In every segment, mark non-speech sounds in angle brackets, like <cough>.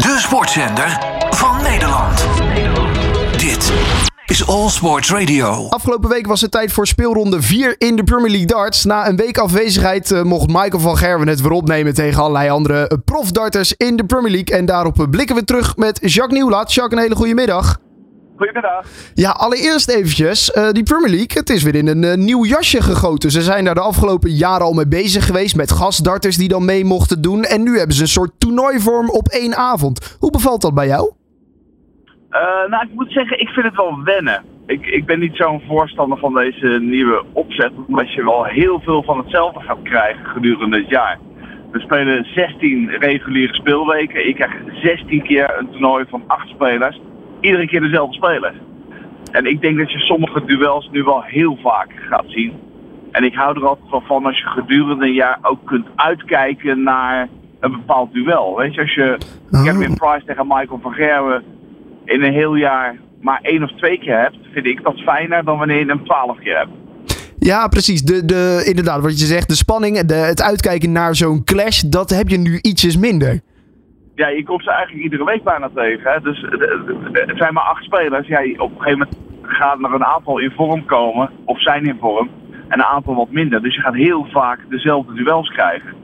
De sportzender van Nederland. Dit is All Sports Radio. Afgelopen week was het tijd voor speelronde 4 in de Premier League darts. Na een week afwezigheid eh, mocht Michael van Gerwen het weer opnemen tegen allerlei andere eh, profdarters in de Premier League. En daarop blikken we terug met Jacques Nieuwlaat. Jacques, een hele goede middag. Goedemiddag. Ja, allereerst eventjes, eh, die Premier League, het is weer in een eh, nieuw jasje gegoten. Ze zijn daar de afgelopen jaren al mee bezig geweest met gastdarters die dan mee mochten doen. En nu hebben ze een soort toernooivorm op één avond. Hoe bevalt dat bij jou? Eh, nou, ik moet zeggen, ik vind het wel wennen. Ik, ik ben niet zo'n voorstander van deze nieuwe opzet, omdat je wel heel veel van hetzelfde gaat krijgen gedurende het jaar. We spelen 16 reguliere speelweken. Ik krijg 16 keer een toernooi van 8 spelers. Iedere keer dezelfde speler. En ik denk dat je sommige duels nu wel heel vaak gaat zien. En ik hou er altijd wel van als je gedurende een jaar ook kunt uitkijken naar een bepaald duel. Weet je, als je Oh. Kevin Price tegen Michael van Gerwen in een heel jaar maar één of twee keer hebt, vind ik dat fijner dan wanneer je hem twaalf keer hebt. Ja, precies. De, de, inderdaad, wat je zegt, de spanning, de, het uitkijken naar zo'n clash, dat heb je nu ietsjes minder. Ja, je komt ze eigenlijk iedere week bijna tegen. Hè? Dus eh, eh, het zijn maar acht spelers. Ja, op een gegeven moment gaan er een aantal in vorm komen, of zijn in vorm, en een aantal wat minder. Dus je gaat heel vaak dezelfde duels krijgen.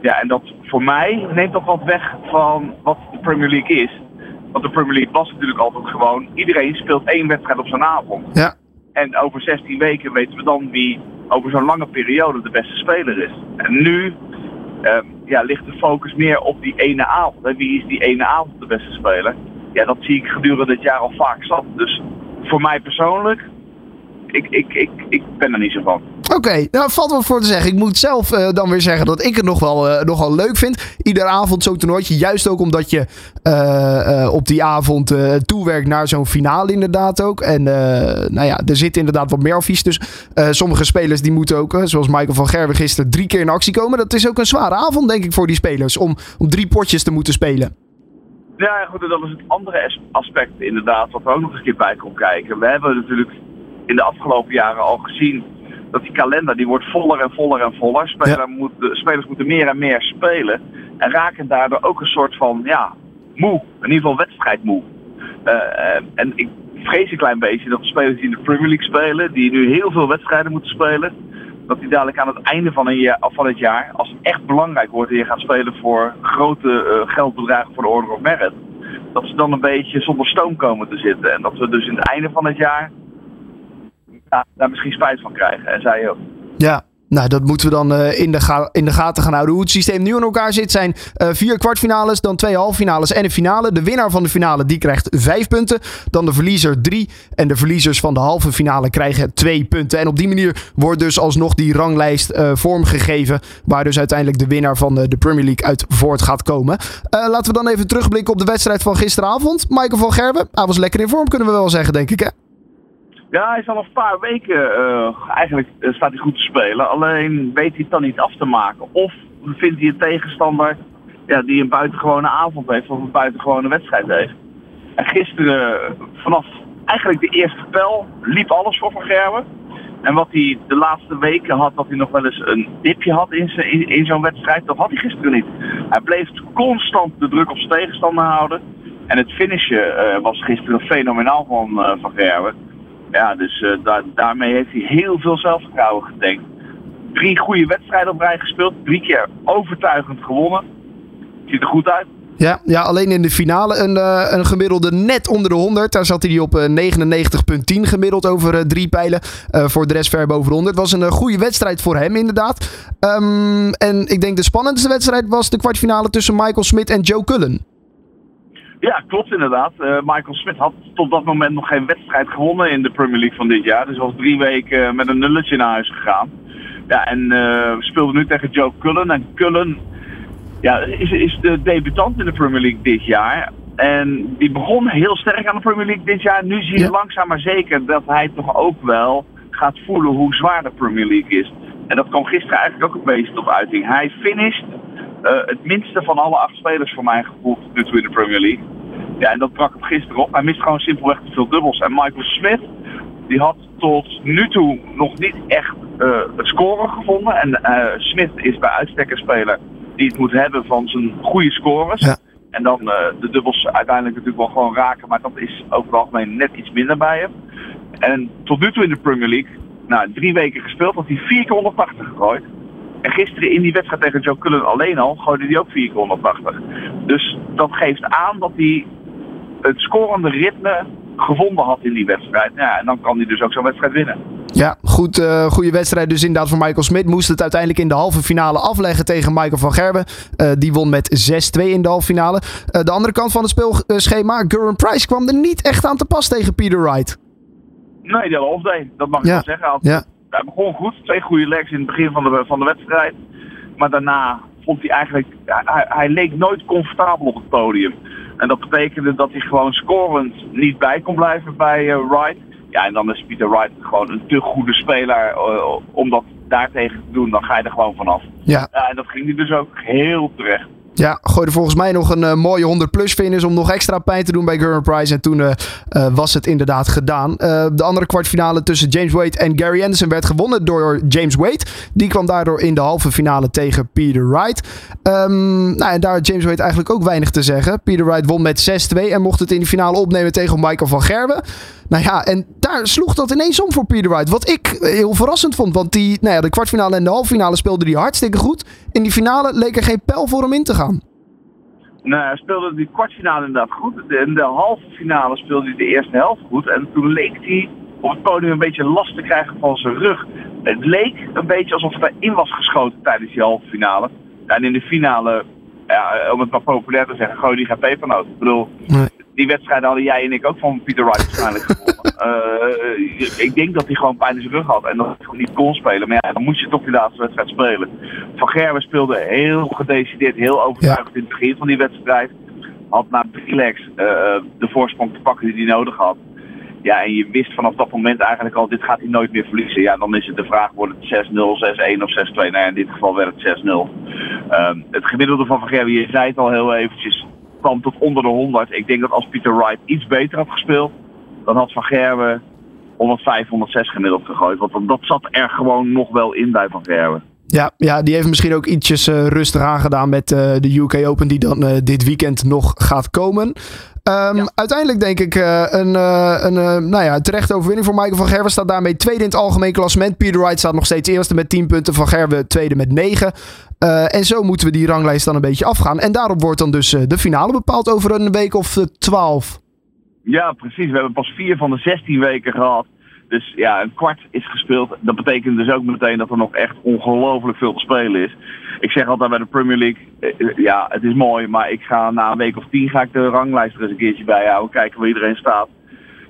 Ja, en dat voor mij neemt dat wat weg van wat de Premier League is. Want de Premier League was natuurlijk altijd gewoon, iedereen speelt één wedstrijd op zijn avond. Ja. En over 16 weken weten we dan wie over zo'n lange periode de beste speler is. En nu ja, ligt de focus meer op die ene avond. Wie is die ene avond de beste speler? Ja, dat zie ik gedurende het jaar al vaak zat. Dus voor mij persoonlijk, ik, ik, ik, ik ben er niet zo van. Oké, nou valt wat voor te zeggen. Ik moet zelf eh, dan weer zeggen dat ik het nog wel, nog wel leuk vind. Iedere avond zo'n toernooitje. Juist ook omdat je eh, op die avond toewerkt naar zo'n finale inderdaad ook. En nou ja, er zit inderdaad wat meer advies. Dus sommige spelers die moeten ook, zoals Michael van Gerwen gisteren, drie keer in actie komen. Dat is ook een zware avond denk ik voor die spelers. Om, om drie potjes te moeten spelen. Ja, goed, en dat is het andere as- aspect inderdaad, wat er ook nog eens een keer bij komt kijken. We hebben natuurlijk in de afgelopen jaren al gezien dat die kalender die wordt voller en voller en voller. Speler moet, de spelers moeten meer en meer spelen en raken daardoor ook een soort van, ja, moe. In ieder geval wedstrijdmoe. Eh, en ik vrees een klein beetje dat de spelers die in de Premier League spelen, die nu heel veel wedstrijden moeten spelen, dat die dadelijk aan het einde van, een jaar, van het jaar, als het echt belangrijk wordt en je gaat spelen voor grote eh, geldbedragen voor de Order of Merit, dat ze dan een beetje zonder stoom komen te zitten. En dat we dus in het einde van het jaar ja, daar misschien spijt van krijgen. En zij ook. Ja, nou dat moeten we dan eh, in, de ga- in de gaten gaan houden. Hoe het systeem nu in elkaar zit zijn eh, vier kwartfinales, dan twee halffinales en een finale. De winnaar van de finale die krijgt vijf punten. Dan de verliezer drie. En de verliezers van de halve finale krijgen twee punten. En op die manier wordt dus alsnog die ranglijst eh, vormgegeven. Waar dus uiteindelijk de winnaar van de Premier League uit voort gaat komen. Laten we dan even terugblikken op de wedstrijd van gisteravond. Michael van Gerben, hij was lekker in vorm kunnen we wel zeggen denk ik hè? Ja, hij is al een paar weken eh, eigenlijk eh, staat hij goed te spelen. Alleen weet hij het dan niet af te maken. Of vindt hij een tegenstander ja, die een buitengewone avond heeft of een buitengewone wedstrijd heeft. En gisteren, vanaf eigenlijk de eerste pel, liep alles voor Van Gerwen. En wat hij de laatste weken had, dat hij nog wel eens een dipje had in, zijn- in, in zo'n wedstrijd, dat had hij gisteren niet. Hij bleef constant de druk op zijn tegenstander houden. En het finishen eh, was gisteren fenomenaal van Van Gerwen. Ja, dus eh, daar- daarmee heeft hij heel veel zelfvertrouwen getankt. Drie goede wedstrijden op rij gespeeld, drie keer overtuigend gewonnen. Ziet er goed uit. Ja, ja, alleen in de finale een, eh, een gemiddelde net onder de 100. Daar zat hij op eh, 99,10 gemiddeld over drie pijlen. Voor de rest ver boven de 100. Was een goede wedstrijd voor hem inderdaad. Ehm, en ik denk de spannendste wedstrijd was de kwartfinale tussen Michael Smit en Joe Cullen. Ja, klopt inderdaad. Eh, Michael Smith had tot dat moment nog geen wedstrijd gewonnen in de Premier League van dit jaar. Dus was drie weken eh, met een nulletje naar huis gegaan. Ja, en we speelden nu tegen Joe Cullen. En Cullen ja, is, is de debutant in de Premier League dit jaar. En die begon heel sterk aan de Premier League dit jaar. Nu zie je Ja. langzaam maar zeker dat hij toch ook wel gaat voelen hoe zwaar de Premier League is. En dat kwam gisteren eigenlijk ook een beetje tot uiting. Hij finisht het minste van alle acht spelers voor mijn gevoel tot nu toe in de Premier League. Ja, en dat brak hem gisteren op. Hij mist gewoon simpelweg te veel dubbels. En Michael Smith, die had tot nu toe nog niet echt eh, het scoren gevonden. En eh, Smith is bij uitstek een speler die het moet hebben van zijn goede scores. Ja. En dan eh, de dubbels uiteindelijk natuurlijk wel gewoon raken. Maar dat is over het algemeen net iets minder bij hem. En tot nu toe in de Premier League, nou, drie weken gespeeld, had hij 4 keer 180 gegooid. En gisteren in die wedstrijd tegen Joe Cullen alleen al gooide hij ook 4 keer 180. Dus dat geeft aan dat hij het scorende ritme gevonden had in die wedstrijd. Ja, en dan kan hij dus ook zo'n wedstrijd winnen. Ja, goed, uh, goede wedstrijd dus inderdaad voor Michael Smit. Moest het uiteindelijk in de halve finale afleggen tegen Michael van Gerben. Uh, die won met 6-2 in de halve finale. Uh, de andere kant van het speelschema, Gurren Price kwam er niet echt aan te pas tegen Peter Wright. Nee, de halfday, dat mag ik ja. wel zeggen. Ja. Hij begon goed, twee goede legs in het begin van de, van de wedstrijd. Maar daarna vond hij eigenlijk, hij, hij leek nooit comfortabel op het podium. En dat betekende dat hij gewoon scorend niet bij kon blijven bij uh, Wright. Ja, en dan is Peter Wright gewoon een te goede speler uh, om dat daartegen te doen. Dan ga je er gewoon vanaf. Ja. ja. En dat ging hij dus ook heel terecht. Ja, gooide volgens mij nog een uh, mooie 100 plus finish om nog extra pijn te doen bij Gurren Price. En toen uh, uh, was het inderdaad gedaan. de andere kwartfinale tussen James Wade en Gary Anderson werd gewonnen door James Wade. Die kwam daardoor in de halve finale tegen Peter Wright. Um, nou, en daar had James Wade eigenlijk ook weinig te zeggen. Peter Wright won met 6-2 en mocht het in de finale opnemen tegen Michael van Gerwen. Nou ja, en daar sloeg dat ineens om voor Peter Wright. Wat ik heel verrassend vond. Want die, nou ja, de kwartfinale en de halve finale speelde hij hartstikke goed. In die finale leek er geen pijl voor hem in te gaan. Nou, hij speelde die kwartfinale inderdaad goed. In de halve finale speelde hij de eerste helft goed. En toen leek hij op het podium een beetje last te krijgen van zijn rug. Het leek een beetje alsof hij in was geschoten tijdens die halve finale. En in de finale, ja, om het maar populair te zeggen, gooi die geen pepernoot. Ik bedoel, nee die wedstrijden hadden jij en ik ook van Peter Wright waarschijnlijk. <laughs> uh, ik denk dat hij gewoon pijn in zijn rug had en dat hij gewoon niet kon spelen. Maar ja, dan moest je toch die laatste wedstrijd spelen. Van Gerwen speelde heel gedecideerd, heel overtuigend in het begin van die wedstrijd. Had na drie legs uh, de voorsprong te pakken die hij nodig had. Ja, en je wist vanaf dat moment eigenlijk al, dit gaat hij nooit meer verliezen. Ja, dan is het de vraag, wordt het 6-0, 6-1 of 6-2? Nou ja, in dit geval werd het 6-0. Uh, het gemiddelde van Van Gerwen, je zei het al heel eventjes, kwam tot onder de 100. Ik denk dat als Peter Wright iets beter had gespeeld, dan had Van Gerwen 105, 106 gemiddeld gegooid. Want dat zat er gewoon nog wel in bij Van Gerwen. Ja, ja, die heeft misschien ook ietsjes uh, rustig aangedaan met uh, de UK Open die dan uh, dit weekend nog gaat komen. Um, ja. Uiteindelijk denk ik een, een nou ja, terechte overwinning voor Michael van Gerwen. Staat daarmee tweede in het algemeen klassement. Peter Wright staat nog steeds eerste met 10 punten. Van Gerwen tweede met 9. en zo moeten we die ranglijst dan een beetje afgaan. En daarop wordt dan dus de finale bepaald over een week of 12. Ja, precies. We hebben pas vier van de 16 weken gehad. Dus ja, een kwart is gespeeld. Dat betekent dus ook meteen dat er nog echt ongelooflijk veel te spelen is. Ik zeg altijd bij de Premier League, eh, ja, het is mooi, maar ik ga na een week of tien ga ik de ranglijst er eens een keertje bijhouden. Kijken waar iedereen staat.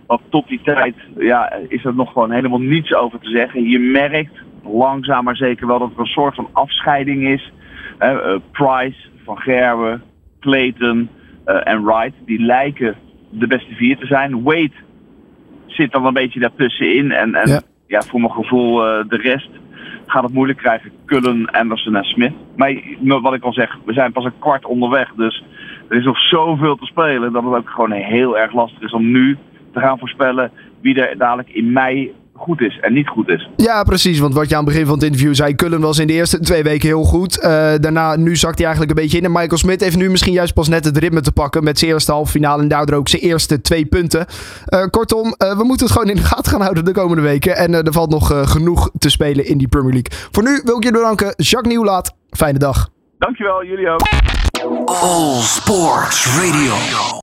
Want tot die tijd ja, is er nog gewoon helemaal niets over te zeggen. Je merkt langzaam maar zeker wel dat er een soort van afscheiding is. Uh, Price, Van Gerwen, Clayton en Wright, die lijken de beste vier te zijn. Wade zit dan een beetje daartussenin. En, en ja. ja voor mijn gevoel, uh, de rest gaat het moeilijk krijgen. Cullen, Anderson en Smith. Maar wat ik al zeg, we zijn pas een kwart onderweg. Dus er is nog zoveel te spelen dat het ook gewoon heel erg lastig is om nu te gaan voorspellen wie er dadelijk in mei goed is en niet goed is. Ja, precies. Want wat je aan het begin van het interview zei, Cullen was in de eerste twee weken heel goed. Uh, daarna, nu zakt hij eigenlijk een beetje in. En Michael Smit heeft nu misschien juist pas net het ritme te pakken met zijn eerste halve finale en daardoor ook zijn eerste twee punten. Uh, kortom, uh, we moeten het gewoon in de gaten gaan houden de komende weken. En er valt nog genoeg te spelen in die Premier League. Voor nu wil ik je bedanken. Jacques Nieuwlaat, fijne dag. Dankjewel, jullie ook. All Sports Radio.